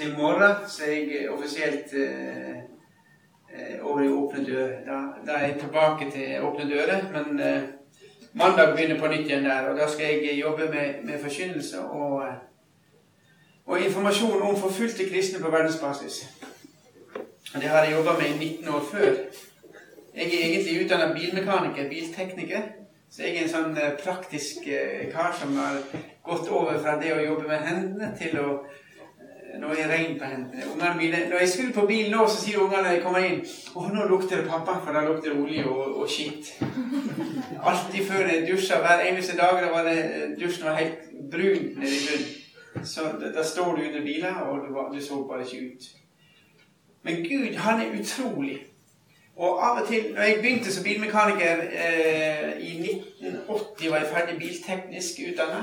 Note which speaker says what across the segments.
Speaker 1: Så i morgen så er jeg offisielt eh, eh, over i Åpne dører. Da, da, er jeg tilbake til Åpne dører. Men eh, mandag begynner på nytt igjen der, og da skal jeg jobbe med, med forkynnelse og, og informasjon om forfulgte kristne på verdensbasis. Det har jeg jobba med i 19 år før. Jeg er egentlig utdanna bilmekaniker, biltekniker. Så jeg er en sånn praktisk kar som har gått over fra det å jobbe med hendene til å nå er det regn på hendene. Mine, når jeg skulle på bilen nå, så sier ungene når jeg kommer inn å, nå lukter det pappa, for da lukter det olje og, og skitt. Alltid før jeg dusja, hver eneste dag, da var det dusjen var helt brun nede bunnen. Så da står du under bilen, og du, du så bare ikke ut. Men Gud, han er utrolig. Og av og til, når jeg begynte som bilmekaniker eh, i 1980, var jeg ferdig bilteknisk utdanna.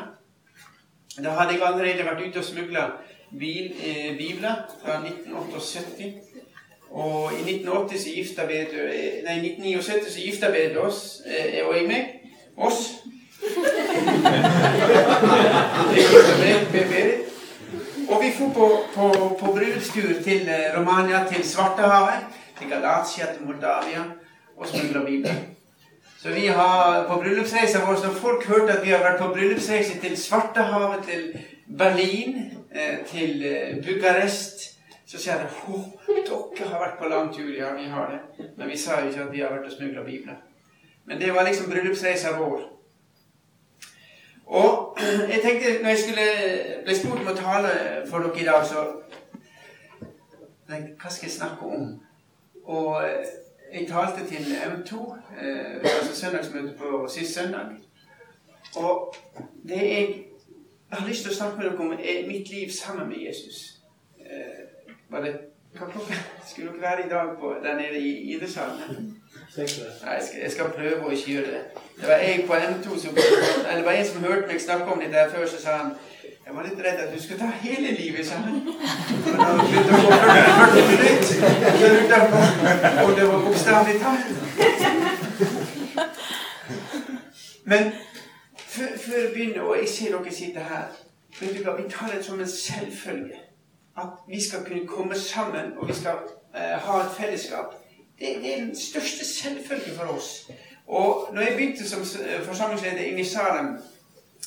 Speaker 1: Da hadde jeg allerede vært ute og smugla bibler fra 1978. Og i 1980 så gifta eh, Nei, 1979 så gifta oss, eh, og jeg meg. Oss. og vi dro på, på, på bryllupstur til eh, Romania, til Svartehavet, til Galatia, til Moldavia og smugla bibler. Så vi har på bryllupsreisa vår, Når folk hørte at vi har vært på bryllupsreise til Svartehavet, til Berlin, Eh, til eh, Bucarest. Så sier de oh, dere har vært på lang tur. Ja, vi har det. Men vi sa jo ikke at vi har vært og smugla bibler. Men det var liksom bryllupsreisa vår. Og jeg tenkte, når jeg skulle ble spurt om å tale for dere i dag, så Hva skal jeg snakke om? Og eh, jeg talte til M2, altså søndagsmøte på sist søndag. Og det jeg jeg har lyst til å snakke med dere om mitt liv sammen med Jesus. Eh, var det, hva klokka skulle dere være i dag på, der nede i idrettshallen? Nei, jeg skal, prøve å ikke gjøre det. Det var jeg på M2 som, eller det var en som hørte meg snakke om det der før, så sa han jeg var litt redd at du skulle ta hele livet, sa han. Og da begynte å gå 40 minutter, så lurte jeg på om det var bokstavelig talt. Men før, før jeg begynner, og jeg ser dere sitter her Vi tar det som en selvfølge. At vi skal kunne komme sammen, og vi skal uh, ha et fellesskap. Det, det, er den største selvfølge for oss. Og når jeg begynte som eh, forsamlingsleder inne i Salem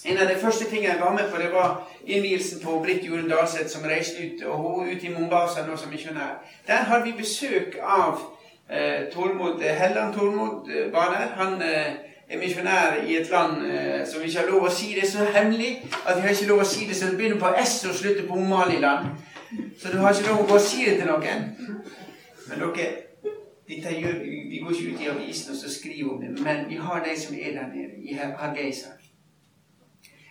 Speaker 1: En av de første tingene jeg var med på, det var innvielsen på Britt Jorunn Dalseth, som reiste ut og hun ut i Mombasa nå som misjonær. Der hadde vi besøk av eh, Tormod Helland. Tormod var der. Han eh, er misjonær i et land eh, som ikke har lov å si det så hemmelig at vi har ikke lov å si det så det begynner på S og slutter på Omaliland. Så du har ikke lov å gå og si det til noen. Men dere, dette gjør vi, går ikke ut i avisen og skriver om det, men vi har de som er der nede, i Hargeisa.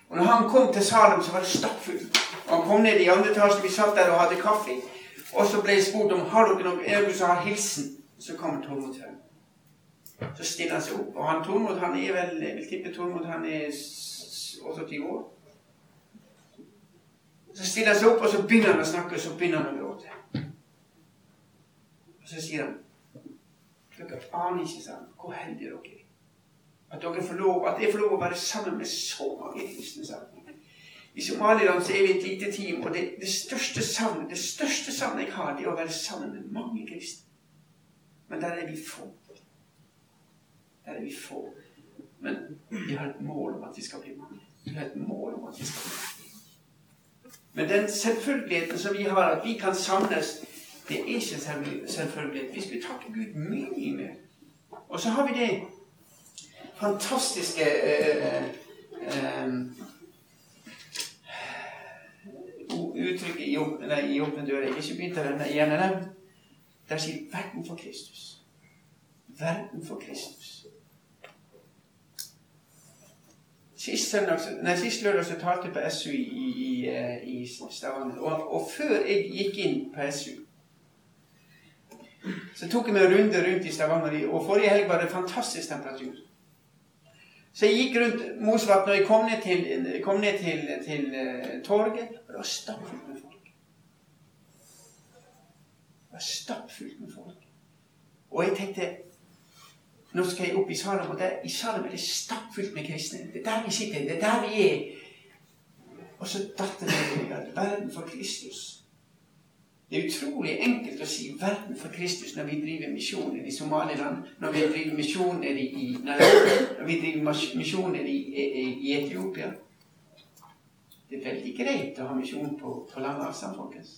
Speaker 1: Og når han kom til Salem, så var det stappfullt. Og han kom ned i andre etasje, vi satt der og hadde kaffe. Og så ble jeg spurt om har dere noen, som har hilsen. Så kommer Tormod frem. Så stiller han seg opp. Og han Tormod han er vel Jeg vil tippe Tormod han er 28 år. Så stiller han seg opp, og så begynner han å snakke, og så begynner han å gråte. Og så sier han Dere aner ikke sant, hvor heldige dere er. At, dere får lov, at jeg får lov å være sammen med så mange kristne. I Somaliland så er vi et lite team, og det, det største savnet det største savnet jeg har, det er å være sammen med mange kristne. Men der er vi få. Det er vi får. Men vi har et mål om at vi skal bli mange. Vi har et mål om at vi skal bli mange. Men den selvfølgeligheten som vi har, at vi kan samles, det er ikke selvfølgelighet. Vi skulle takke Gud mye mer. Og så har vi det fantastiske eh, eh, uttrykket i, nei, i åpne dører. Jeg ikke begynt å renne igjen. Der sier 'verden for Kristus'. Verden for Kristus. Sist, søndag, nei, sist lørdag så talte jeg på SU i, i, i Stavanger. Og, og, før jeg gikk inn på SU, så tok jeg meg en runde rundt i Stavanger. Og forrige helg var det fantastisk temperatur. Så jeg gikk rundt Mosvatn, og jeg kom ned til, kom ned til, til uh, torget, og det var stappfullt med folk. Det var stappfullt med folk. Og jeg tenkte nå skal jeg opp i Salem, og der, i Salem er det stappfullt med kristne. Det er der vi sitter. Det er der vi er. Og så datt det ned i verden for Kristus. Det er utrolig enkelt å si 'verden for Kristus' når vi driver misjoner i Somaliland, når vi driver misjoner i Nairobi, når vi driver misjoner i, i, i, Etiopia. Det er veldig greit å ha misjon på, på lang avstand, folkens.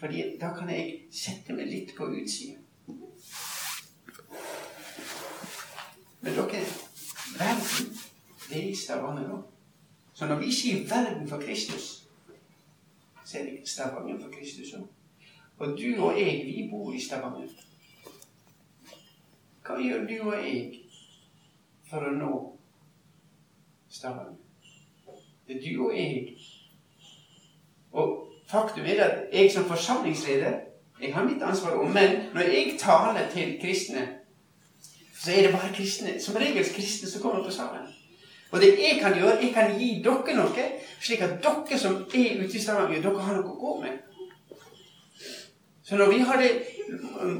Speaker 1: Fordi da kan jeg sette meg litt på utsida. Men dere, verden, det er Stavanger nå. Så når vi sier 'verden for Kristus', så er det Stavanger for Kristus òg. Og du og jeg, vi bor i Stavanger. Hva gjør du og jeg for å nå Stavanger? Det er du og jeg. Og faktum er at jeg som forsamlingsleder jeg har mitt ansvar. Men når jeg taler til kristne, så er det bare kristne, som regel kristne som kommer på sammen. Og det jeg kan gjøre, jeg kan gi dere noe, slik at dere som er ute i Stavanger, dere har noe å gå med. Så når vi har det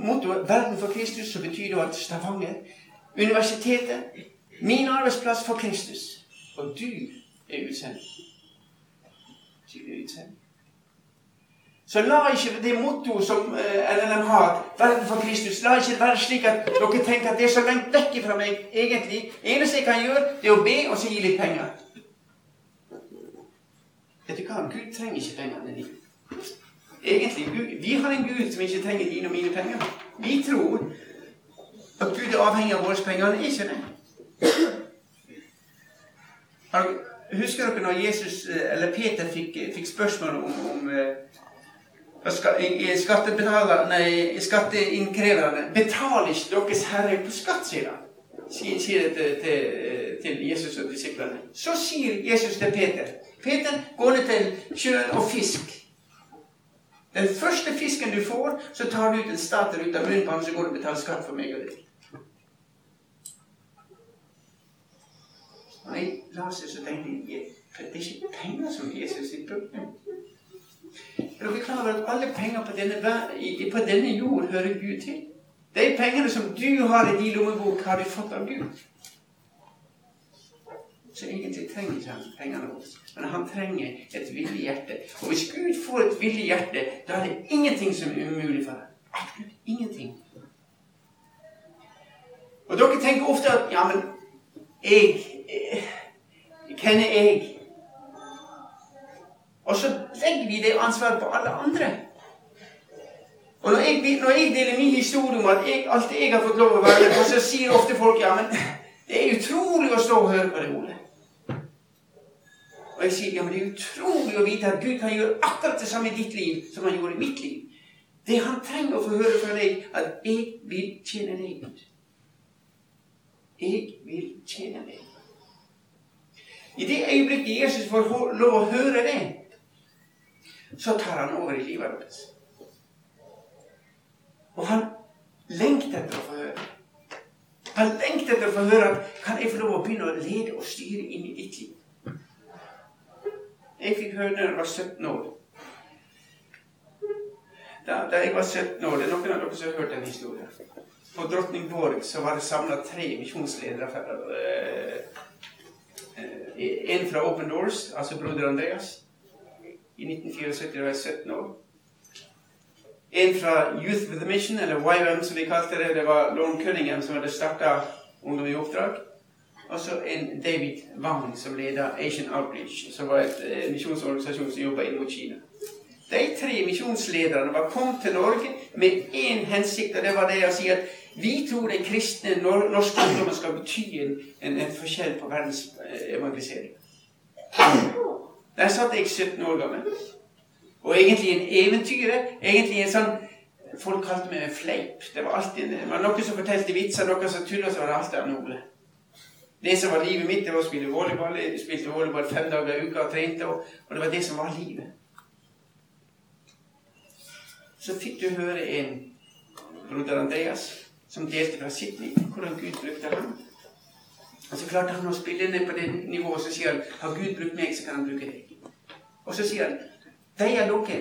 Speaker 1: mottoet 'Verden for Kristus', så betyr det at Stavanger, universitetet, min arbeidsplass for Kristus, og du er utsendt. Du er utsendt. Så la ikke det mottoet som LLM har, 'Verden for Kristus', la ikke det være slik at dere tenker at det er så langt vekk fra meg egentlig. Eneste jeg kan gjøre, det er å be og så gi litt penger. Vet du hva? Gud trenger ikke pengene dine. Egentlig, Vi har en Gud som ikke trenger dine og mine penger. Vi tror at Gud er avhengig av våre penger. Han er ikke det. Husker dere når Jesus, eh, eller Peter fikk, fikk spørsmål om, om eh, Skatteinnkreverene betaler ikke deres Herre på skatt, sier han. Sier det til, til, til, Jesus og disiplene. Så sier Jesus til Peter Peter, gå ned til sjøen og fisk. Den første fisken du får, så tar du ut en stater ut av munnen på ham, så går du og betaler skatt for meg og deg. Nei, jeg leste så tenkte jeg det er ikke penger som Jesus sitt problem. Er dere klar over at alle penger på denne, på denne jord hører Gud til? De pengene som du har i din lommebok, har du fått av Gud. Så egentlig trenger ikke han pengene våre. Men han trenger et villig hjerte. Og hvis Gud får et villig hjerte, da er det ingenting som er umulig for ham. Absolutt ingenting. Og dere tenker ofte at Ja, men jeg, jeg Hvem er jeg? Og så legger vi det ansvaret på alle andre. Og når jeg, når jeg deler min historie om at jeg, alt jeg har fått lov å være med så sier ofte folk ja, men det er utrolig å stå og høre på det, Ole. Og jeg sier ja, men det er utrolig å vite at Gud kan gjøre akkurat det samme i ditt liv som han gjorde i mitt liv. Det han trenger å få høre fra deg, at 'jeg vil tjene deg', Gud. Jeg vil tjene deg. I det øyeblikket Jesus får lov å høre det, så tar han over i livet vårt. Og han lengter etter å få høre. Han lengter etter å få høre at kan jeg få lov å begynne å lede og styre inn i ditt liv. Jeg fikk høre da jeg var 17 år. Da, da, jeg var 17 år, Det er noen av dere som har hørt den historien. På Drottningborg så var det samla tre misjonsledere. Øh, øh, en fra Open Doors, altså broder Andreas i 1974 var jeg 17 år. En fra Youth with a Mission, eller YWAM som vi kalte det. Det var Lorne Cunningham som hadde starta Ungdom i oppdrag. Og så en David Wang som leda Asian Outreach, som var en eh, misjonsorganisasjon som jobba inn mot Kina. De tre misjonslederne var kommet til Norge med én hensikt, og det var det å si at vi tror den kristne norske ungdommen skal bety en, en, en forskjell på verdens eh, evangelisering. Der satt jeg 17 år gammel. Og egentlig en eventyrer. Egentlig en sånn Folk kalte meg en fleip. Det var alltid det var noen som fortalte vitser, noen som tulla, så var det alltid noe. Det som var livet mitt, det var å spille volleyball. Jeg spilte volleyball fem dager i uka og trente, og, og det var det som var livet. Så fikk du høre en broder Andreas som delte fra sitt liv, hvordan Gud brukte ham. Og så klarte han å spille ned på det nivået, som sier har Gud brukt meg, så kan han bruke deg. Og så sier han de er dere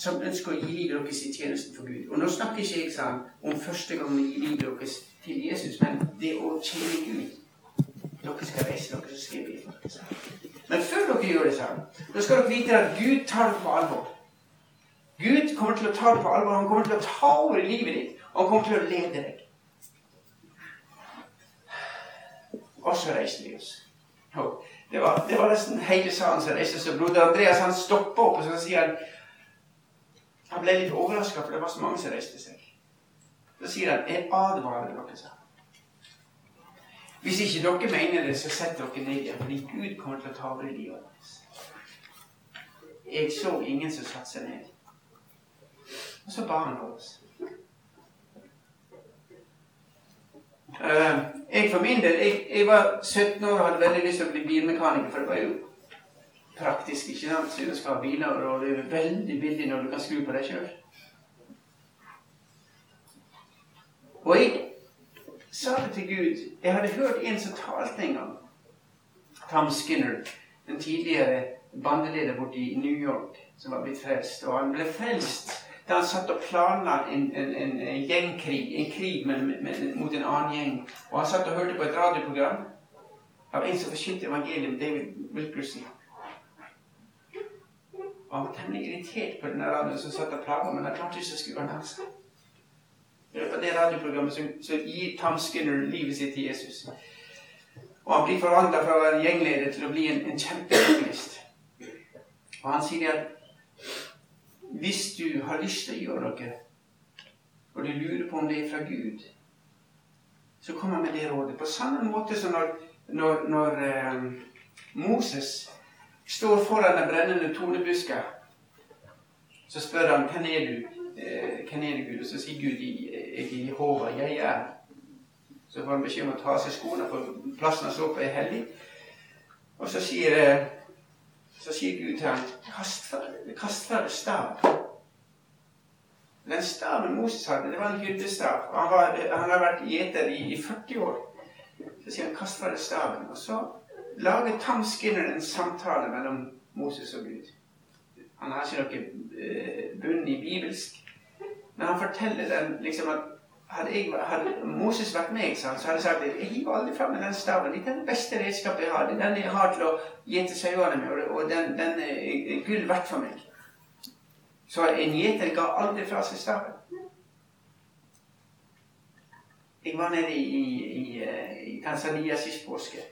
Speaker 1: som ønsker å gi livet deres i tjenesten for Gud. Og nå snakker ikke jeg sa om første gang å gi livet deres til Jesus, men det å tjene Gud. Dere skal reise dere, så skal jeg Men før dere gjør det, sa han, skal dere vite at Gud tar det på alvor. Gud kommer til å ta det på alvor. Han kommer til å ta over i livet ditt. Og han kommer til å lede deg. Og så reiser vi oss. Det var, det var nesten hele salen som reiste seg. Broder Andreas han stoppa opp og så sier han Han ble litt overraska, for det var så mange som reiste seg. Så sier han 'Jeg advarer dere', sa Hvis ikke dere mener det, så sett dere ned igjen, fordi Gud kommer til å ta over livet deres. Jeg så ingen som satte seg ned. Og så ba han for oss. Uh, jeg for min del, jeg, jeg, var 17 år og hadde veldig lyst til å bli bilmekaniker, for det var jo praktisk. ikke sant? Så du skal ha biler, og det er veldig billig når du kan skru på deg sjøl. Og jeg sa det til Gud Jeg hadde hørt en som talte en gang. Tom Skinner, den tidligere bandeleder borte i New York, som var blitt frelst. Og han ble frelst da han satt og planla en, en, en, en, gjengkrig, en krig med, med, mot en annen gjeng. Og han satt og hørte på et radioprogram av en som forkynte evangeliet, David Wilkerson. Og han var temmelig irritert på denne radioen som satt og plaga, men han klarte ikke å skru den av seg. Og det radioprogrammet som, som gir Tom Skinner livet sitt til Jesus. Og han blir forvandla fra å være gjengleder til å bli en, en kjempeevangelist. Og han sier at hvis du har lyst til å gjøre noe, og du lurer på om det er fra Gud, så kommer han med det rådet. På samme måte som når, når, når eh, Moses står foran den brennende tornebuska, så spør han hvem er du eh, hvem er det Gud? Og så sier Gud jeg er Jehova, jeg er. Så får han beskjed om å ta av seg skoene, for plassen står på, er hellig. Og så sier eh, så sier Gud til ham Kast fra deg staven. Den staven Moses hadde, det var en hyrdestav. Han, var, han har vært gjeter i, i 40 år. Så sier han 'kast fra deg staven'. Og så lager Tom Skinner en samtale mellom Moses og Gud. Han har ikke noe eh, bunn i bibelsk. Men han forteller den liksom at hadde, jeg, hadde Moses vært meg, så hadde jeg sagt jeg hiver aldri fram den staven. Det er den beste redskapet jeg har. Det er den jeg har til å gjete sauene mine, og den, den er gull verdt for meg. Så en gjeter ga aldri fra seg staven. Jeg var nede i, i, i Tanzania sist påske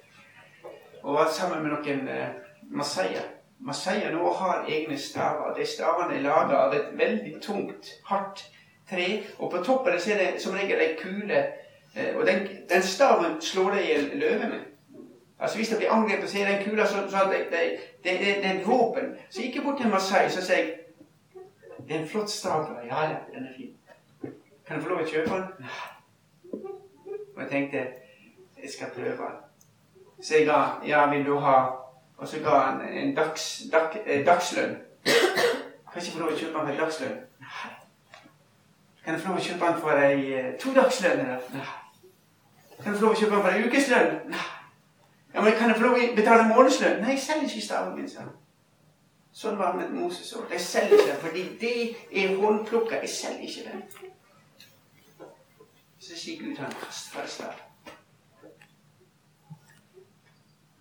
Speaker 1: og var sammen med noen uh, masaier. Masaier nå har egne staver. De stavene er laga av et veldig tungt, hardt tre, og på toppen så er det som regel ei kule. Eh, og den, den staven slår de i løve med. Altså Hvis det blir angrepet, så er den kula så, så det, det, det, det, er et våpen. Så gikk jeg bort til Masai så sier jeg Det er en flott stav. Ja, ja, den er fin. Kan jeg få lov å kjøpe den? Ja. Og jeg tenkte jeg skal prøve den. Så jeg ga Ja, vil du ha Og så ga han en dags, dag, eh, dagslønn. Kan ikke få lov å kjøpe den for dagslønn. Kan jeg få lov å kjøpe den for ei eh, todagslønn? Nei. Kan jeg få lov å kjøpe den for ei ukeslønn? Nei. Ja, men Kan jeg få lov å betale månedslønn? Nei, jeg selger ikke staven min. sa Sånn var det med Moses òg. Jeg selger ikke den fordi det er håndplukka. Jeg selger ikke den. Så sier Gud han kaster fra staven.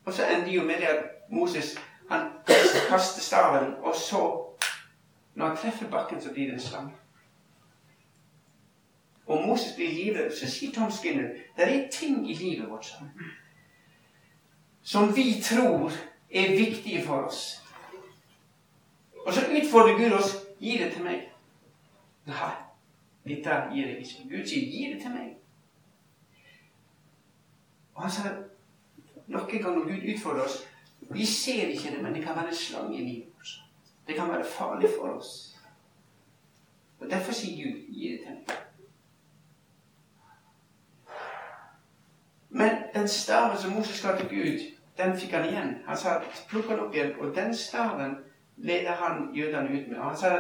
Speaker 1: Og så ender jo med det at Moses han kaster staven, og så, når han treffer bakken, så blir det en slange og Moses blir livredd, så sier Tom Skinner det er ting i livet vårt sammen som vi tror er viktige for oss. Og så utfordrer Gud oss gi det til meg. Nei, dette gir jeg ikke. Gud sier gi det til meg. Og han sa noen ganger når Gud utfordrer oss Vi ser ikke det, men det kan være en i livet vårt. Det kan være farlig for oss. Og Derfor sier Gud gi det til meg. Men den staven som Moses ga til Gud, den fikk han igjen. Han sa plukk den opp igjen. Og den staven leder han jødene ut med. Han sa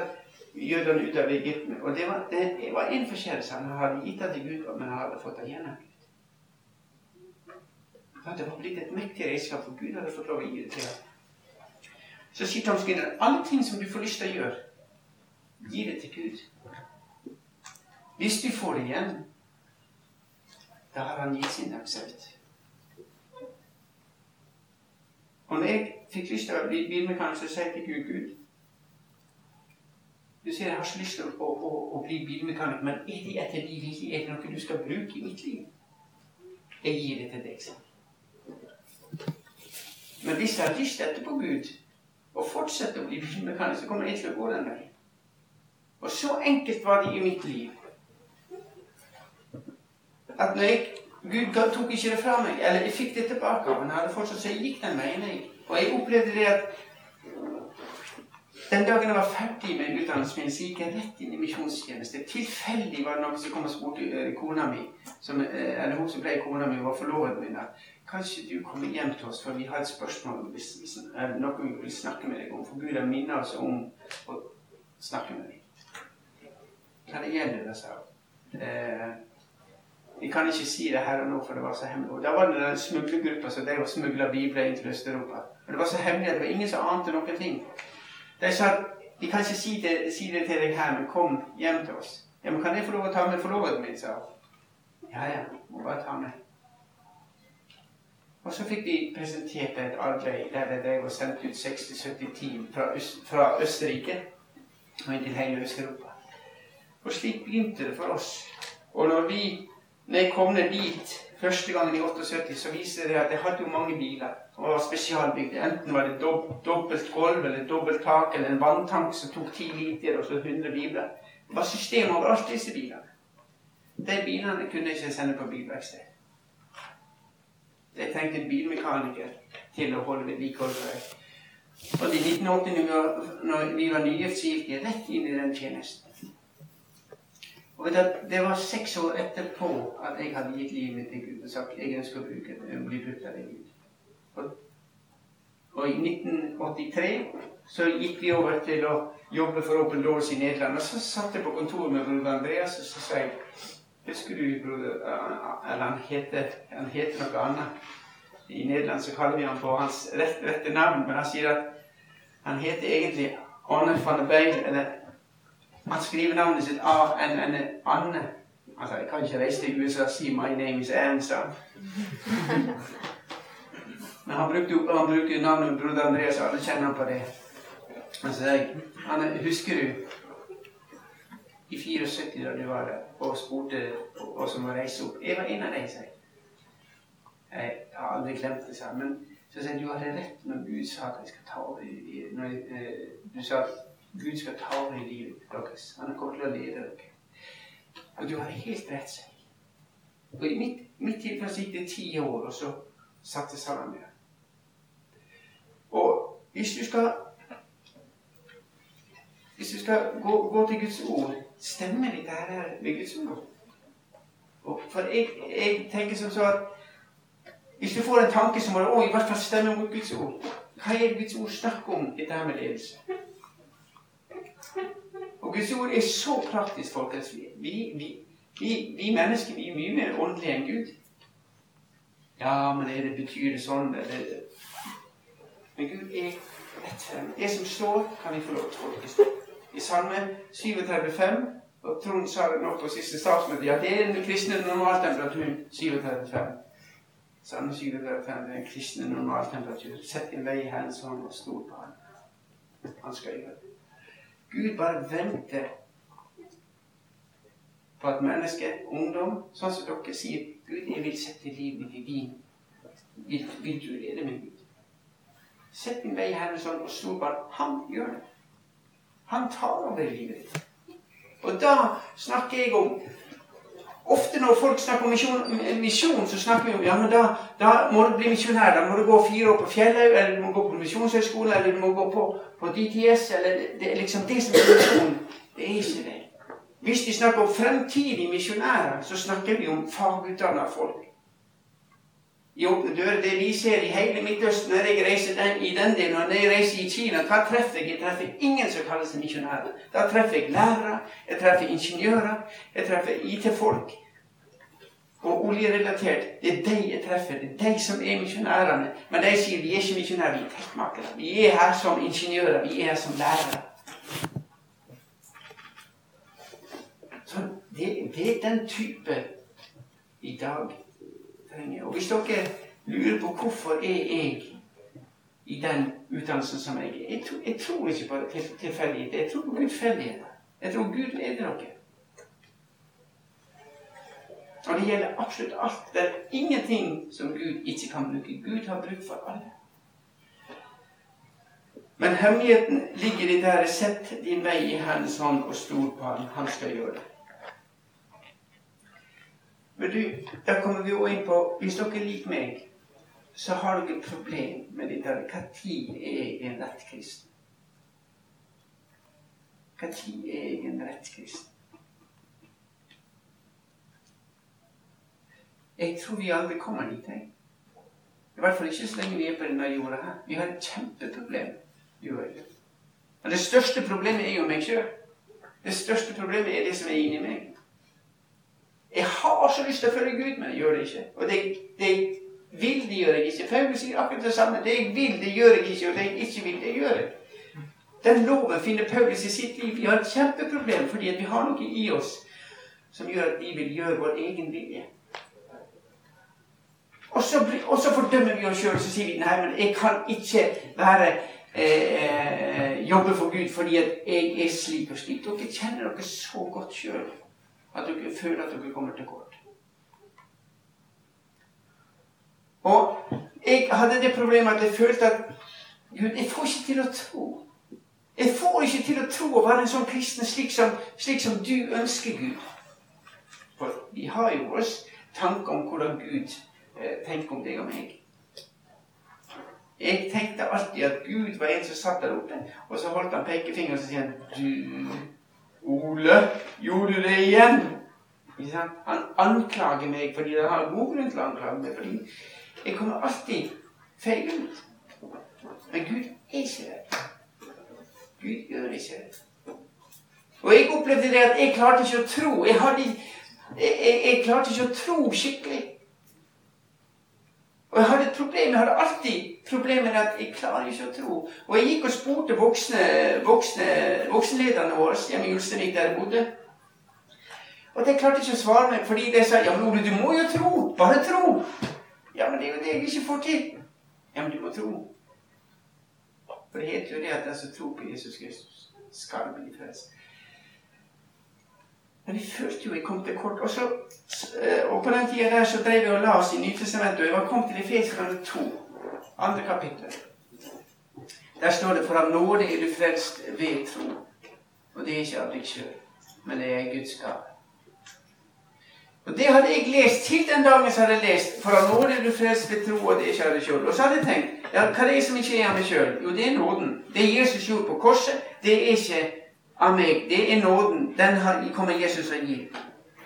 Speaker 1: jødene ut av Egypt med. Og det var, det var en forskjellelse. Han hadde gitt den til Gud, men han hadde fått den igjen. Det var blitt et mektig redskap, for Gud hadde fått lov å gi det til ham. Så sier Tom Skinner alle ting som du får lyst til å gjøre, gi det til Gud. Hvis du får det igjen, da har han gitt sin aksept. Og når jeg fikk lyst til å bli bilmekaniker, så sa jeg til Gud Gud Du sier jeg har så lyst til å, å, å bli bilmekaniker, men er det etter de vilje? Er det noe du skal bruke i mitt liv? Jeg gir det til deg, sa Men hvis jeg har lyst etterpå Gud, og fortsetter å bli bilmekaniker, så kommer jeg til å gå den veien. Og så enkelt var det i mitt liv. At når jeg Gud tok ikke det fra meg, eller jeg fikk det tilbake ham. Jeg hadde fortsatt, så jeg gikk den veien. jeg. Og jeg opplevde det at den dagen jeg var ferdig med utdannelsen min, så gikk jeg rett inn i misjonstjeneste. Tilfeldig var det noen som kom og spurte uh, kona mi, som, uh, eller hun som ble kona mi, var forloveden min, at kanskje du kommer hjem til oss, for vi har et spørsmål hvis, hvis, uh, noe vi vil snakke med deg om. For Gud har minnet oss om å snakke med deg. Hva det gjelder sa hun. Vi kan ikke si det her og nå, for det var så hemmelig. Og Da var det den smuglergruppa som drev og smugla bibler inn til Øst-Europa. Og Det var så hemmelig at det var ingen som ante noen ting. De sa vi kan ikke si det, si det, til deg her, men kom hjem til oss. Ja, men kan jeg få lov å ta med forloveden min, sa hun. Ja, ja, må bare ta med. Og så fikk de presentert et arbeid der de drev og sendte ut 60-70 team fra, Øst, fra Østerrike og inn til hele Øst-Europa. Og slik begynte det for oss. Og når vi når jeg kom ned dit første gangen i 78, så viste det at jeg hadde jo mange biler. Og var spesialbygd. Enten var det dob dobbelt gulv eller dobbelt tak eller en vanntank som tok 10 liter og så 100 biler. Det var system over alt disse bilene. De bilene kunne jeg ikke sende på bilverksted. Jeg trengte en bilmekaniker til å holde vedlikeholdet. Og i 1980, når vi var nygift, så gikk jeg rett inn i den tjenesten. Og Det var seks år etterpå at jeg hadde gitt livet til Gud og sagt jeg ønsker å bruke bli brukt av Gud. Og, i 1983 så gikk vi over til å jobbe for Open Doors i Nederland. Og så satt jeg på kontoret med broder Andreas og så sa jeg Husker du broder Eller han heter, han heter noe annet. I Nederland så kaller vi han på hans rette, rette navn, men han sier at han heter egentlig Arne van der Beil, han skriver navnet sitt en Anne. Altså, Jeg kan ikke reise til USA og si 'My name is Anson'. Men han brukte, han brukte navnet broder Andreas, alle kjenner han på det. Han sa, Anne, husker du i 74 da du var der og spurte oss om å reise opp? Jeg var en av dem, sa jeg. Jeg har aldri glemt det, sa Men så sier du hadde rett når Gud sa at jeg skal ta over når eh, Du sa Gud skal ta over i livet deres. Han kommer til å lede dere. Og du har helt rett. seg. Og I mitt, mitt tilfelle gikk det ti år, og så satte sammen med Og hvis du skal hvis du skal gå, gå til Guds ord, stemmer dette her med Guds ord? Og for jeg, jeg, tenker som så at hvis du får en tanke som må i hvert fall stemme mot Guds ord Hva er Guds ord snakk om dette her med ledelse? Og Guds ord er så praktisk, folkens. Vi, vi, vi, vi, mennesker vi er mye mer åndelige enn Gud. Ja, men det, det betyr det sånn det, Men Gud er rettferdig. Det som står, kan vi få lov til å tolke. I Salme 37,5 og Trond sa det nå på siste statsmøte ja, det er den kristne normaltemperaturen 37,5. Salme 37,5 er den kristne normaltemperatur. Sett din vei i Herrens hånd og stol på ham. Han skal gjøre det. Gud bare venter på at mennesker, ungdom, sånn som dere sier Gud, jeg vil sette livet i din. Vil, du lede meg, Gud? Sett din vei her sånn, og stol at han gjør det. Han tar over livet ditt. Og da snakker jeg om Ofte når folk snakker om misjon, så snakker vi om ja, men da, da må du bli misjonær. Da må du gå fire år på Fjellhaug, eller du må gå på misjonshøyskole, eller du må gå på, på DTS. eller det, er liksom det som er misjon. Det er ikke det. Hvis vi snakker om fremtidige misjonærer, så snakker vi om fagutdanna folk. I Åpne dører, det vi ser i hele Midtøsten når jeg reiser den, i den delen, når jeg reiser i Kina, hva treffer jeg? Jeg treffer ingen som kaller seg misjonærer. Da treffer jeg lærere, jeg treffer ingeniører, jeg treffer IT-folk. Og oljerelatert. Det er de jeg treffer. Det er de som er misjonærene. Men de sier vi er ikke misjonærer, vi er teltmakere. Vi er her som ingeniører, vi er her som lærere. Så det, det er den type i dag trenger. Og hvis dere lurer på hvorfor er jeg i den utdannelsen som jeg er jeg, tror, jeg tror ikke på tilfeldighet. Jeg tror på gudfeldighet. Jeg tror Gud leder dere. Og det gjelder absolutt alt. Det er ingenting som Gud ikke kan bruke. Gud har bruk for alle. Men hemmeligheten ligger i det Sett din vei i Hans hånd og stol på ham. Han skal gjøre det. Men du, da kommer vi også inn på Hvis dere liker meg, så har dere et problem med det der Når er jeg en rett kristen? Når er jeg en rett kristen? Jeg tror vi aldri kommer dit. Jeg. I hvert fall ikke så lenge vi er på denne jorda her. Vi har et kjempeproblem. Men det største problemet er jo meg sjøl. Det største problemet er det som er inni meg. Jeg har så lyst til å følge Gud, men jeg gjør det ikke. Og det, det vil, det gjør jeg ikke. Paulus sier akkurat det samme. Det jeg vil, det gjør jeg ikke. Og det jeg ikke vil, det gjør jeg. Den loven finner Paulus i sitt liv. Vi har et kjempeproblem fordi vi har noe i oss som gjør at vi vil gjøre vår egen vilje. Og så, og så fordømmer vi oss sjøl så sier vi, nei, men jeg kan ikke være eh, eh, jobbe for Gud fordi at jeg er slik og slik. Dere kjenner dere så godt sjøl at dere føler at dere kommer til kort. Og jeg hadde det problemet at jeg følte at Gud, jeg får ikke til å tro. Jeg får ikke til å tro å være en sånn kristen slik som, slik som du ønsker Gud. For vi har jo vår tanke om hvordan Gud eh, tenker om deg og meg. Jeg tenkte alltid at Gud var en som satt der oppe, og så holdt han pekefingeren og så sier han, Du, Ole, gjorde du det igjen? Han anklager meg fordi han har god grunn til å anklage meg. fordi jeg kommer alltid feil ut. Men Gud er ikke det. Gud gjør ikke det. Og jeg opplevde det at jeg klarte ikke å tro. Jeg, hadde, jeg, jeg, jeg klarte ikke å tro skikkelig. Og jeg hadde et problem. Jeg hadde alltid problemer med at jeg klarer ikke å tro. Og jeg gikk og spurte voksne, voksne, voksenlederne våre hjemme i Ulsteinvik, der jeg bodde. Og de klarte ikke å svare meg, fordi de sa ja, men Ole, du må jo tro. Bare tro. Ja, men det er jo det jeg ikke får til. Ja, men du må tro. For det heter jo det at den som tror på Jesus Kristus, skal bli frelst. Men jeg følte jo jeg kom til kort. Og, så, eh, og på den tida der så drev jeg og la oss i Nytestamentet, og jeg var kommet til Efeserne 2, andre kapittel. Der står det 'For av nåde er du frelst ved tro'. Og det er ikke av deg sjøl, men det er Guds gave. Og Det hadde jeg lest til den dagen så hadde jeg lest For av nåde er du frelst ved tro, og det er ikke av deg sjøl. Og så hadde jeg tenkt ja, hva er det som ikke er av meg sjøl? Jo, det er nåden. Det Jesus gjorde på korset, det er ikke av meg. Det er nåden. Den har, kommer Jesus å gi.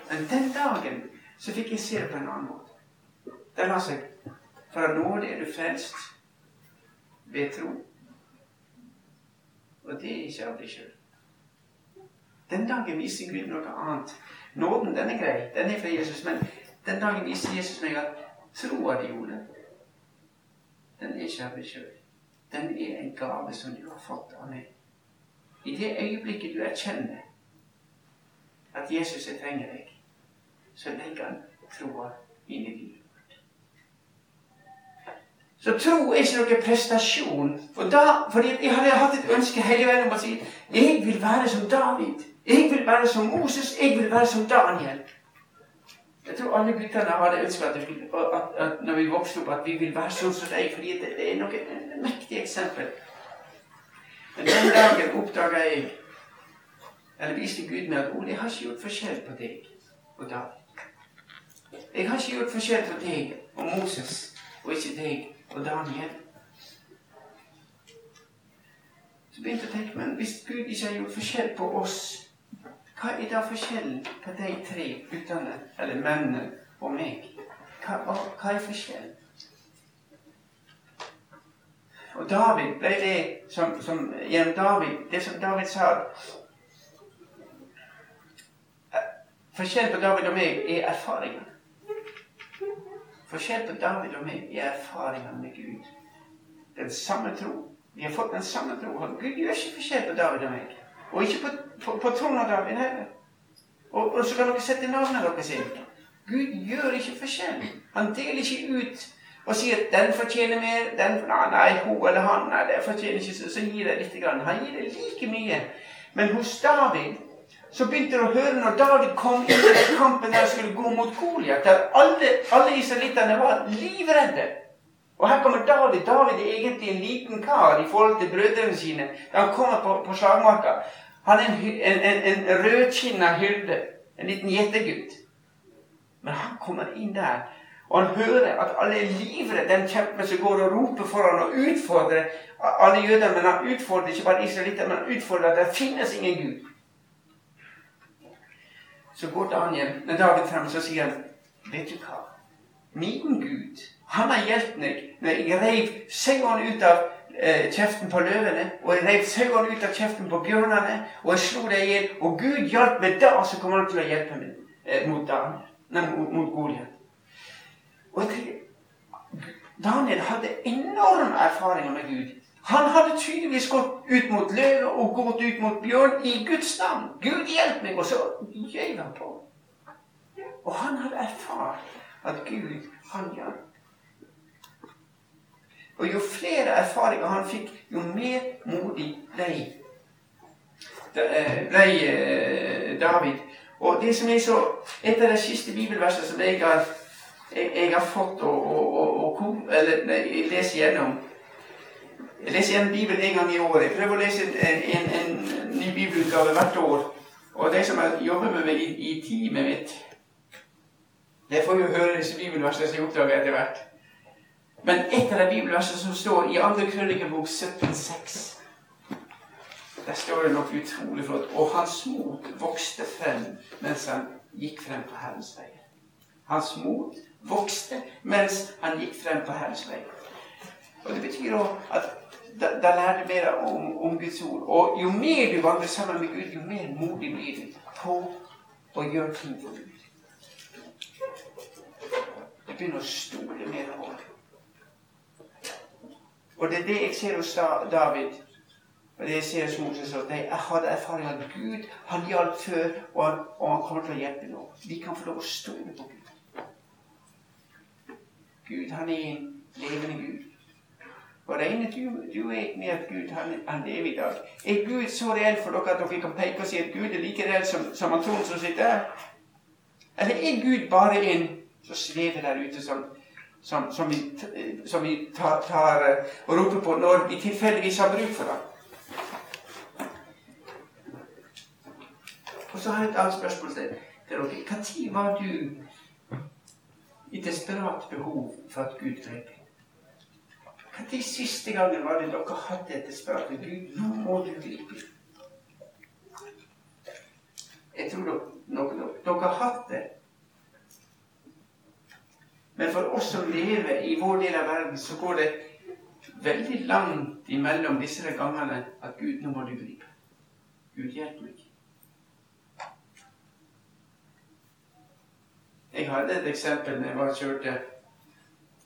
Speaker 1: Men den dagen så fikk jeg se det på en annen måte. Der la seg For av nåde er du frelst ved tro. Og det er ikke av deg sjøl. Den dagen viser Gud noe annet Nåden, den er grei. Den er fra Jesus. Men den dagen viser Jesus meg at troa di gjorde den er ikke av deg sjøl. Den er en gave som du har fått av meg. I det øyeblikket du erkjenner at Jesus er trenger deg, så legger han troa inn i livet. Så tro er ikke noe prestasjon. For da, fordi Jeg hadde hatt et ønske hele veien om å si jeg vil være som David. Jeg vil være som Moses. Jeg vil være som Daniel. Jeg tror alle guttene hadde ønska at, at, at, når vi vokste opp, at vi vil være sånn som deg. fordi det, det er noe mektig eksempel. Men den dagen oppdaga jeg, eller viste Gud meg, at Ole, jeg har ikke gjort forskjell på deg og David. Jeg har ikke gjort forskjell på deg og Moses, og ikke deg og Daniel. Så begynte jeg å tenke men hvis Gud ikke har gjort forskjell på oss, hva er da forskjellen på de tre guttene, eller mennene, og meg? Hva, hva er forskjellen? Og David ble det som, som gjennom David, det som David sa Forskjellen på David og meg er erfaringen. Forskjell på David og meg er erfaringene med Gud. Den samme tro. Vi har fått den samme tro. Gud gjør ikke forskjell på David og meg. Og ikke på, på, på troen av David heller. Og, og, så kan dere sette navnet deres inn. Gud gjør ikke forskjell. Han deler ikke ut og sier at 'den fortjener mer', den, nei, nei, hun eller han nei, det fortjener ikke, så, gir det litt. Grann. Han gir det like mye. Men hos David så begynte du å høre når David kom inn i den kampen der han skulle gå mot Goliat, der alle, alle israelittene var livredde. Og her kommer David. David er egentlig en liten kar i forhold til brødrene sine. Da han kommer på, på slagmarka. Han er en, en, en, en rødkinna hyrde. En liten gjettegutt. Men han kommer inn der, og han hører at alle er livredde. Den kjempen som går og roper foran og utfordrer alle jøder. Men han utfordrer ikke bare israelitter, men han utfordrer at det finnes ingen Gud. Så går Daniel, når David frem, så sier han, vet du hva? Min Gud han har hjulpet meg når jeg reiv sauene ut av eh, kjeften på løvene, og jeg reiv sauene ut av kjeften på bjørnene, og jeg slo dem i hjel. Og Gud hjalp meg da, så kommer han til å hjelpe meg eh, mot, Daniel, nei, mot, mot Goliat. Og jeg tenker, Daniel hadde enorme erfaringer med Gud. Han hadde tydeligvis gått ut mot løve og gått ut mot bjørn i Guds navn. Gud hjelp meg! Og så gøyv han på. Og han hadde erfart at Gud, han hjalp. Og jo flere erfaringer han fikk, jo mer modig ble, eh, ble eh, David. Og det som er så Et av de siste bibelversene som jeg har, jeg, jeg har fått å, lese gjennom Jeg leser gjennom Bibelen en gang i året. Jeg prøver å lese en, en, en ny bibelutgave hvert år. Og de som jobber med meg i, i teamet mitt, de får jo høre disse bibelversene som jeg oppdager etter hvert. Men et av de bibelversene som står i andre krønikebok 17,6 Der står det nok utrolig flott. Og hans mot vokste frem mens han gikk frem på Herrens vei. Hans mot vokste mens han gikk frem på Herrens vei. Og Det betyr også at da, da lærer du mer om, om, Guds ord. Og jo mer du vandrer sammen med Gud, jo mer modig blir du på å gjøre ting for Gud. Du begynner å stole mer på ham. Og det er det jeg ser hos David. Og det jeg ser hos Moses. at Jeg hadde erfaring at Gud han hjalp før, og han, og han, kommer til å hjelpe nå. Vi kan få lov å stole på Gud. Gud, han er en levende Gud. Og regner du, du er med at Gud han, han lever i dag? Er Gud så reell for dere at dere kan peke og si at Gud er like reell som, som Anton som sitter her? Eller er Gud bare en som svever der ute som som, som, vi, som vi tar, tar, eh, og roper på når vi tilfeldigvis har bruk for ham? Og så har jeg et annet spørsmål til dere. Når var du i desperat behov for at Gud grep inn? Når siste gangen var det dere hadde et desperat Gud, nå må du gripe inn? Jeg tror dere, dere, dere har hatt det men for oss som lever i vår del av verden, så går det veldig langt imellom disse gangene at Gud, nå må du gripe. Gud, hjelp meg. Jeg hadde et eksempel når jeg var kjørte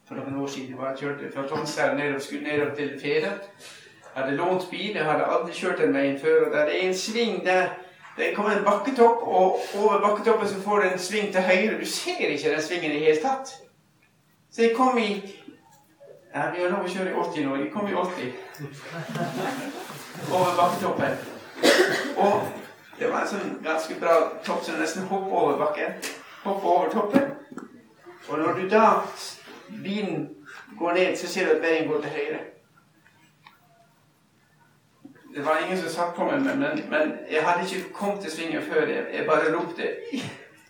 Speaker 1: for noen år siden. Jeg kjørte fra Tonsberg ned og skulle nedover til Feda. Jeg hadde lånt bil, jeg hadde aldri kjørt den veien før. og Det er en sving der det kommer en bakketopp, og over bakketoppen så får du en sving til høyre. Du ser ikke den svingen i det hele tatt. Så jeg kom i ja, Vi har lov å kjøre i 80 nå. Jeg kom i 80 over bakketoppen. Og det var en sånn ganske bra topp, som nesten hopper over bakken. Hopper over toppen. Og når du da bilen går ned, så ser du at veien går til høyre. Det var ingen som satt på meg, men, men jeg hadde ikke kommet til svingen før. Jeg, jeg bare ropte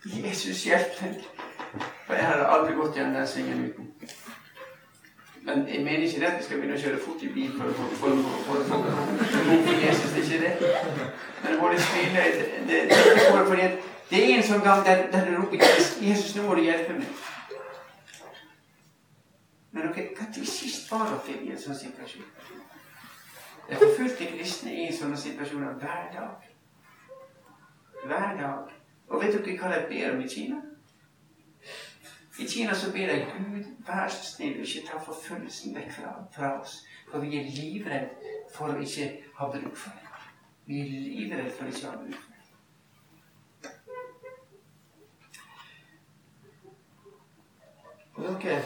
Speaker 1: 'Jesus, hjelp meg'. For jeg hadde aldri gått gjennom den svingen uten. Men jeg mener ikke det at jeg skal begynne å kjøre fort i bil for, å få for, Jesus. Det er ikke det. Men hvor det spiller det, det, det, det er en sånn gang der, der roper 'Jesus, nå må du hjelpe meg'. Men dere, når sist var dere i en sånn situasjon? Jeg forfulgte kristne i sånne situasjoner hver dag. Hver dag. Og vet dere hva de ber om i Kina? I Kina så ber jeg Gud, vær så snill, ikke ta forfølgelsen vekk fra, fra oss. For vi er livredde for å ikke ha bruk for det. Vi er livredde for å ikke ha bruk for det. Dere,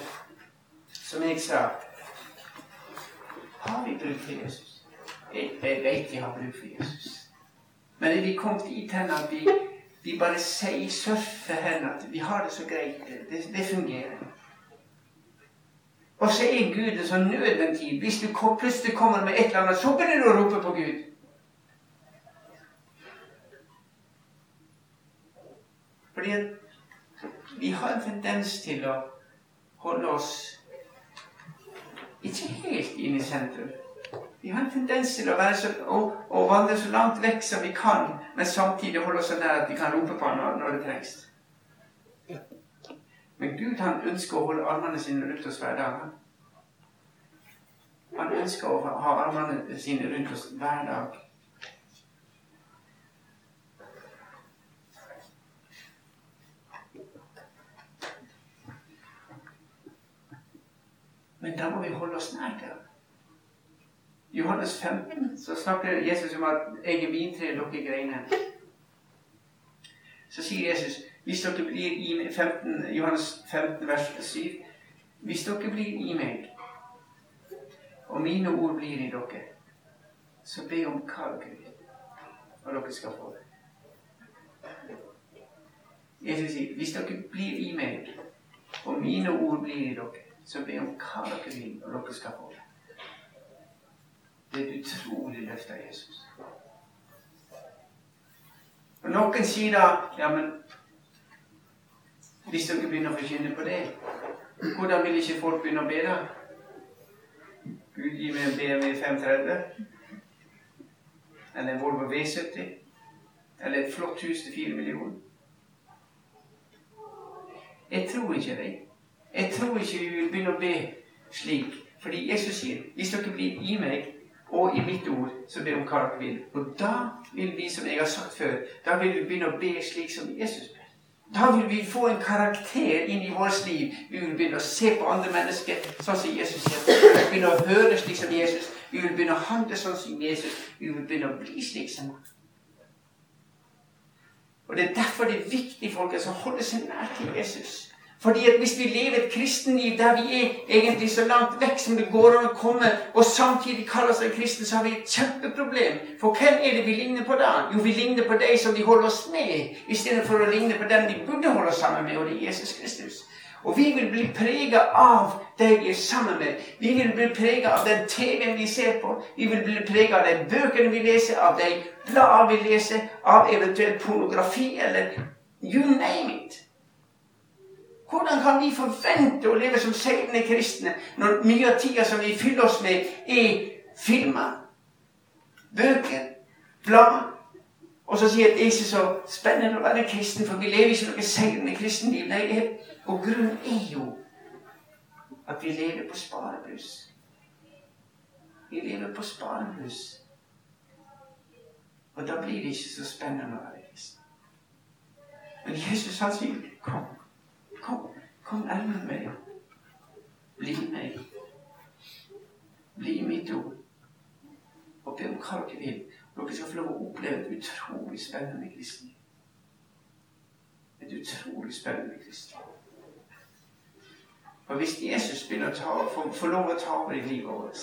Speaker 1: som jeg sa Har vi bruk for Jesus? Jeg, jeg vet vi har bruk for Jesus. Men er vi kommet dit hen at vi, vi bare sier surfer hen at vi har det så greit. Det, det fungerer. Og så er Gud en sånn nødventil. Hvis du plutselig kommer med et eller annet, så begynner du å rope på Gud. Fordi vi har en tendens til å holde oss ikke helt inn i sentrum. Vi har en tendens til å, så, å, å, vandre så langt vekk som vi kan, men samtidig holde oss så nær at vi kan rope på ham når, når, det trengs. Men Gud han ønsker å holde armene sine rundt oss hver dag. Han ønsker å ha armene sine rundt oss hver dag. Men da må vi holde oss nær til ham. Johannes 15 så snakker Jesus om at 'jeg er vintreet, dere greinene'. Så sier Jesus hvis dere blir i meg, 15, Johannes 15, vers 7 Hvis dere blir i meg, og mine ord blir i dere, så be om hva dere vil, og dere skal få det. Jesus sier hvis dere blir i meg, og mine ord blir i dere, så be om hva dere vil, og dere skal få det. Det er et utrolig løfte av Jesus. Og Noen sier da ja, men hvis dere begynner å forkynne på det, hvordan vil ikke folk begynne å be da? Gud gi meg en BMW 530, eller en Volvo V70, eller et flott hus til fire millioner. Jeg tror ikke det. Jeg tror ikke vi vil begynne å be slik. Fordi Jesus sier hvis dere blir i meg, og i mitt ord så ber om hva dere vil. Og da vil vi, som jeg har sagt før, da vil vi begynne å be slik som Jesus ber. Da vil vi få en karakter inn i vårt liv. Vi vil begynne å se på andre mennesker sånn som Jesus sier. Vi vil begynne å høre slik som Jesus. Vi vil begynne å handle sånn som Jesus. Vi vil begynne å bli slik som han. Og Det er derfor det er viktig folkens, å holde seg nær til Jesus. Fordi at Hvis vi lever et kristenliv der vi er egentlig så langt vekk som det går an å komme, og samtidig kaller seg kristen, så har vi et kjempeproblem. For hvem er det vi ligner på da? Jo, vi ligner på de som vi holder oss med, istedenfor å ligne på den vi burde holde oss sammen med, og det er Jesus Kristus. Og vi vil bli prega av de vi er sammen med. Vi vil bli prega av den TV-en vi ser på. Vi vil bli prega av de bøkene vi leser, av de bladene vi leser, av eventuelt pornografi eller you name it. Hvordan kan vi forvente å leve som seilende kristne når mye av tida som vi fyller oss med, er filmer, bøker, blad? Og så sier jeg ikke så spennende å være kristen, for vi lever ikke noe seilende kristenliv. Nei, og grunnen er jo at vi lever på sparebluss. Vi lever på sparebluss. Og da blir det ikke så spennende å være kristen. Men Jesus han sier, 'Kom, Kom, kom nærmere meg. Bli meg. Bli mitt ord. Og be om hva dere vil. Dere skal få lov å oppleve et utrolig spennende kristne. Et utrolig spennende kristne. Og hvis Jesus begynner å får lov å ta over i livet vårt,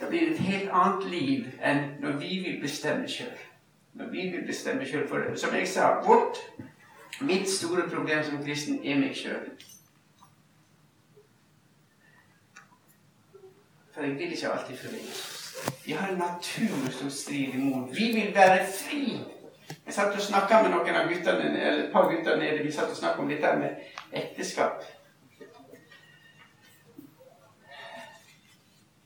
Speaker 1: da blir det et helt annet liv enn når vi vil bestemme sjøl. Når vi vil bestemme sjøl. For som jeg sa, vårt Mitt store problem som kristen er meg sjøl. For jeg vil ikke alltid følge Jeg har en natur som strider imot. Vi vil være fri. Jeg satt og snakka med noen av guttene, eller et par gutter nede. Vi satt og snakka om dette med ekteskap.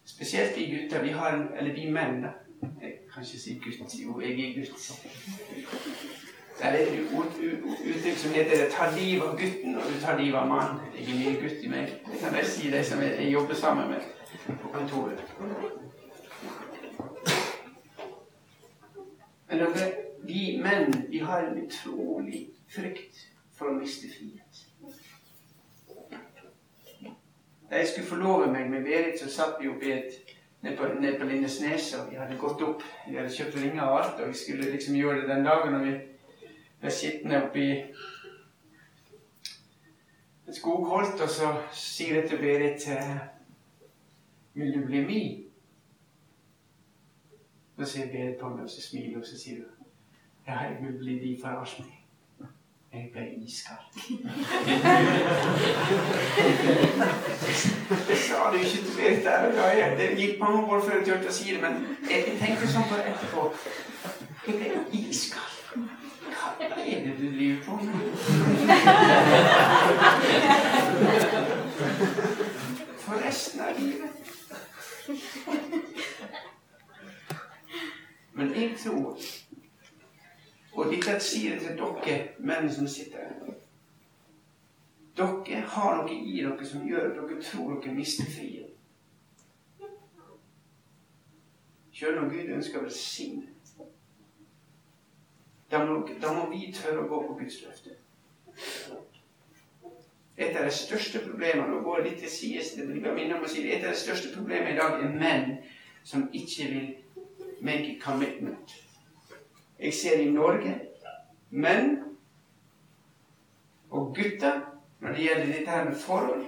Speaker 1: Spesielt vi gutter. Vi har, eller vi menn, da. Jeg kan ikke si gutt. Jo, jeg er gutt. Det er et uttrykk som heter 'ta livet av gutten', og du tar livet av mannen. Det er ikke mye gutt i meg. Det kan jeg si de som jeg jobber sammen med på kontoret. Men dere, vi menn vi har en utrolig frykt for å miste frihet. Da jeg skulle forlove meg med Berit, så satt vi oppi et ned på, ned på Lindesnes, og vi hadde gått opp. Vi hadde kjøpt ringer og alt, og vi skulle liksom gjøre det den dagen. og vi ble sittende oppi et skogholt, og så sier jeg til Berit Vil du bli min? Så ser Berit på meg, og så smiler og så sier hun Ja, jeg vil bli din for alltid. Jeg ble iskald. det sa du ikke til Berit der og da. Det gikk mange år før jeg turte å si det, men jeg, jeg tenkte sånn på det etterpå. Jeg ble iskald. Du driver på med? For resten av livet. Men jeg tror Og dette sier jeg til dere menn som sitter her. Dere har noe i dere som gjør at dere tror dere mister friheten. Selv om Gud ønsker å velsigne. Da må, da må vi tørre å gå på Guds løfte. Et av de største problemene nå går litt til sides, det blir minne om å si det, et av de største problemene i dag er menn som ikke vil make a commitment. Jeg ser i Norge menn og gutter når det gjelder dette her med forhold.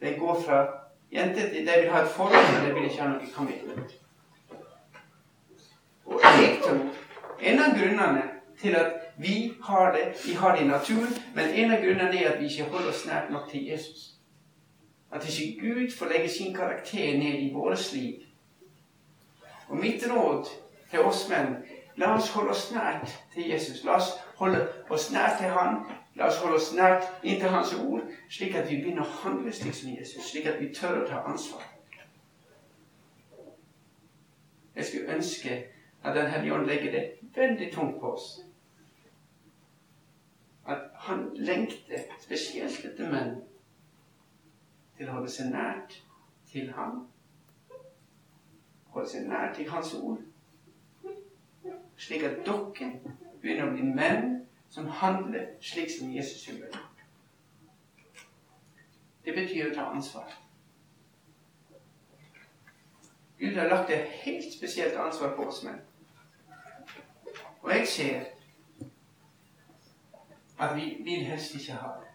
Speaker 1: De går fra jenter til de vil ha et forhold, men de vil ikke ha noe commitment. Og jeg tror en av grunnene til at vi har det Vi har det i naturen, men en av grunnene er at vi ikke holder oss nært nok til Jesus. At ikke Gud får legge sin karakter ned i vårt liv. Og mitt råd til oss menn la oss holde oss nært til Jesus. La oss holde oss nært til Han. La oss holde oss nært inntil Hans ord, slik at vi begynner å handle slik som Jesus. Slik at vi tør å ta ansvar. Jeg skulle ønske at Den hellige ånd legger det veldig tungt på oss at han lengter spesielt etter menn til å holde seg nært til ham. Holde seg nært til hans ord. Slik at dere begynner å bli menn som handler slik som Jesus gjorde. Det betyr å ta ansvar. Gud har lagt et helt spesielt ansvar på oss menn. Og jeg ser at vi vil helst ikke ha det.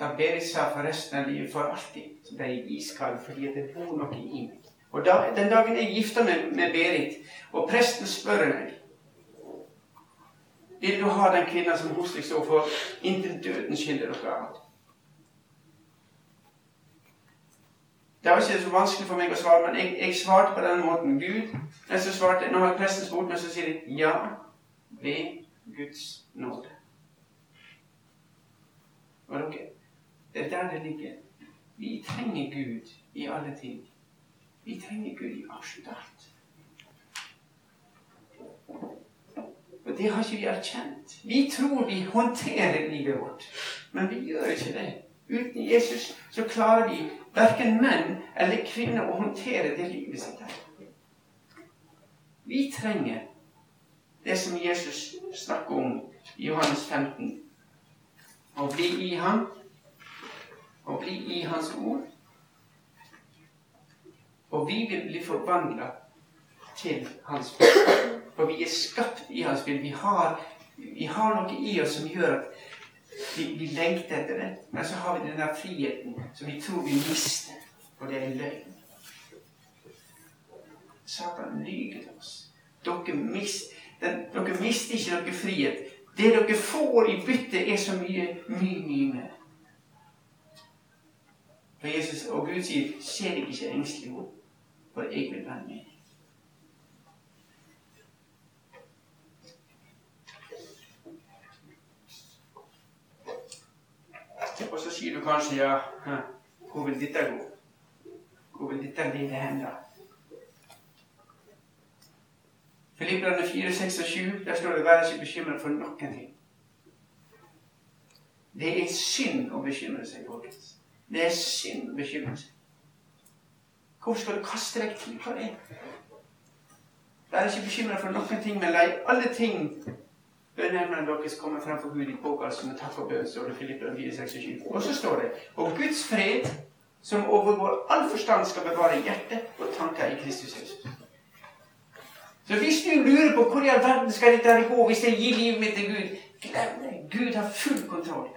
Speaker 1: Da Berit sa for resten av livet for alltid, så ble jeg iskald fordi det bor noe i meg. Og da, Den dagen jeg gifta meg med Berit, og presten spør meg Vil du ha den kvinna som hos deg står for, inntil døden skiller dere av? Det var ikke så vanskelig for meg å svare, men jeg, jeg svarte på den måten. Gud, men så svarte, Nå har presten spurt meg, så sier jeg ja ved Guds nåde. Og dere, det er der det ligger. Vi trenger Gud i alle ting. Vi trenger Gud i absolutt alt. Og det har ikke vi erkjent. Vi tror vi håndterer livet vårt, men vi gjør ikke det. Uten Jesus så klarer vi verken menn eller kvinner å håndtere det livet sitt her. Vi trenger det som Jesus snakker om i Johannes 15 å bli i ham, å bli i hans ord. Og vi vil bli forvandla til hans bilde. For vi er skapt i hans bilde. Vi vi har noe i oss som gjør at vi, vi lengter etter det. Men så har vi den der friheten som vi tror vi mister. Og det er løgn. Satan lyver oss. Dere, mis, den, dere mister ikke noe frihet. Det dere får i bytte, er så mye, mye. For Jesus og Gud sier, 'Se deg ikke engstelig ut, for jeg vil være med'. Og så sier du kanskje, ja, hvor vil dette gå? Hvor vil dette lille hen, da? Filipperne 4, 6 og 7, der står det 'vær ikke bekymret for noen ting'. Det er synd å bekymre seg, folkens. Det er synd å bekymre seg. Hvorfor skal du kaste deg tid på det? Vær ikke bekymret for noen ting, men la alle ting bønneemnene deres komme frem for Gud i påkast med takk og bønn, står det Filipperne 4, 6 og 7. Og så står det Og Guds fred, som overgår all forstand, skal bevare hjertet og tanker i Kristus Jesus. Så hvis du lurer på hvor i all verden skal dette gå hvis jeg gir livet mitt til Gud, glem det. Gud har full kontroll.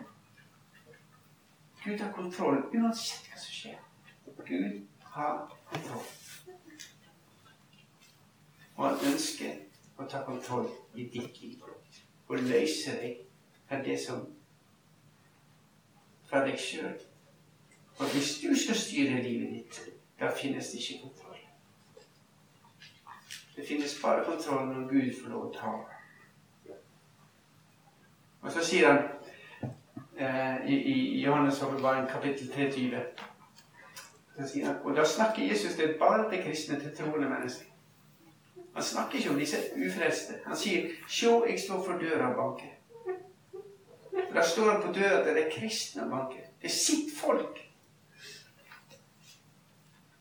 Speaker 1: Gud har kontroll uansett hva som skjer. Gud har kontroll. Og han ønsker å ta kontroll i ditt liv og løse deg fra det som fra deg sjøl. Og hvis du skal styre livet ditt, da finnes det ikke kontroll. Det finnes bare kontroll når Gud får lov å ta. Og så sier han eh, i, i Johannes åpenbaring kapittel 23 så sier han, Og da snakker Jesus det bare til kristne, til troende mennesker. Han snakker ikke om disse ufrelste. Han sier 'Sjå, jeg står for døra og banker'. Da står han på døra det er kristne og banker. Det er sitt folk.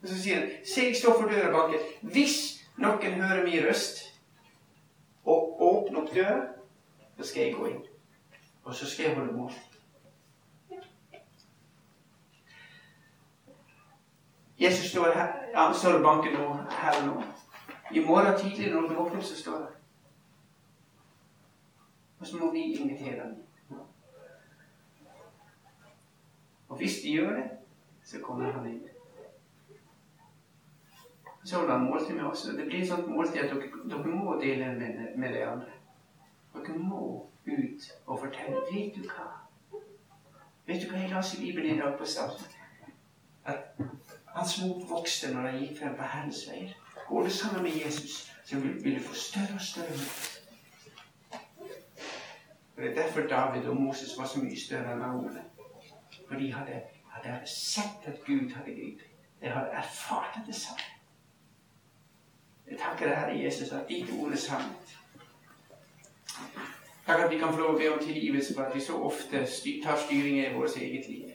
Speaker 1: Og så sier han 'Se, jeg står for døra og banker'. Noen hører min røst og åpner opp døra, så skal jeg gå inn. Og så skal jeg holde mål. Jesus står her, han står og banker nå, her og nå. I morgen tidlig når du våkner, så står det. Og så må vi invitere ham. Og hvis de gjør det, så kommer han inn. Så holder han måltid med oss. Det blir et sånt måltid at dere, dere må dele med, med de andre. Dere må ut og fortelle. Vet du hva? Vet du hva jeg leste i Bibelen i dag på starten? At hans mot vokste når han gikk frem på Herrens veier. Går du sammen med Jesus, så vil, vil du få større og større mot. Det er derfor David og Moses var så mye større enn Arone. For de hadde, hadde sett at Gud hadde gripet. De hadde erfart at det samme. Jeg takker deg, Herre Jesus, at ditt ord er sant. Takk at vi kan få lov å be om tilgivelse for at vi så ofte tar styringen i vårt eget liv.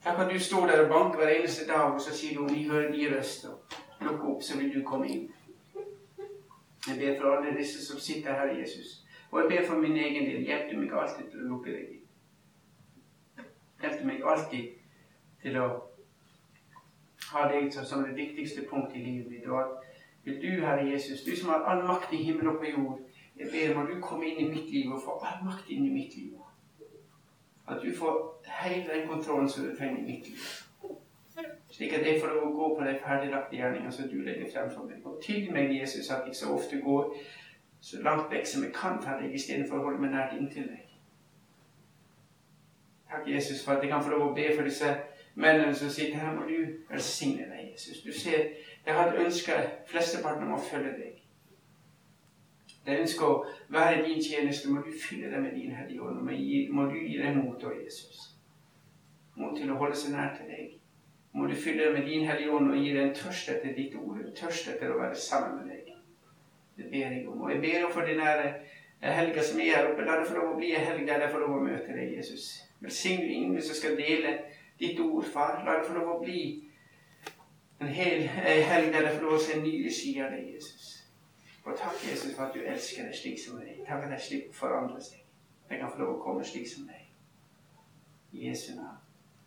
Speaker 1: Takk at du står der og banker hver eneste dag, og så sier du om vi hører din røst, og lukker opp, så vil du komme inn. Jeg ber for alle disse som sitter her, Jesus. Og jeg ber for min egen del. Hjelp meg alltid til å lukke deg inn. Hjelp meg alltid til å ha deg som det viktigste punktet i livet mitt. Og at vil du, Herre Jesus, du som har all makt i himmel og på jord, jeg ber om at du kommer inn i mitt liv og får all makt inn i mitt liv. At du får hele den kontrollen som du trenger i mitt liv. Slik at jeg får lov å gå på de ferdiglagte gjerningene som du legger frem for meg. Og tilgi meg, Jesus, at jeg så ofte går så langt vekk som jeg kan fra deg, istedenfor å holde meg nært inntil deg. Takk, Jesus, for at jeg kan få lov å be for disse mennene som sitter her. Må du velsigne deg, Jesus. Du ser, jeg hadde ønska flesteparten om å følge deg. Jeg ønsker å være din tjeneste. Må du fylle deg med din Hellige Ånd. Må, du gi deg mot, å Jesus. Mot til å holde seg nær til deg. Må du fylle deg med din Hellige Ånd og gi deg en tørst etter ditt ord. En tørst etter å være sammen med deg. Det ber jeg om. Og jeg ber om for den helga som er her oppe. La det få lov å bli en helg der jeg får lov å møte deg, Jesus. Velsign ingen som skal dele ditt ord, far. La det få lov å bli en hel helg der det får lov å se nye sider av deg, Jesus. Og takk, Jesus, for at du elsker deg slik som deg. Takk at jeg slipper å forandre seg. Jeg kan få lov å komme slik som deg. I Jesu navn.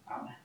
Speaker 1: Amen.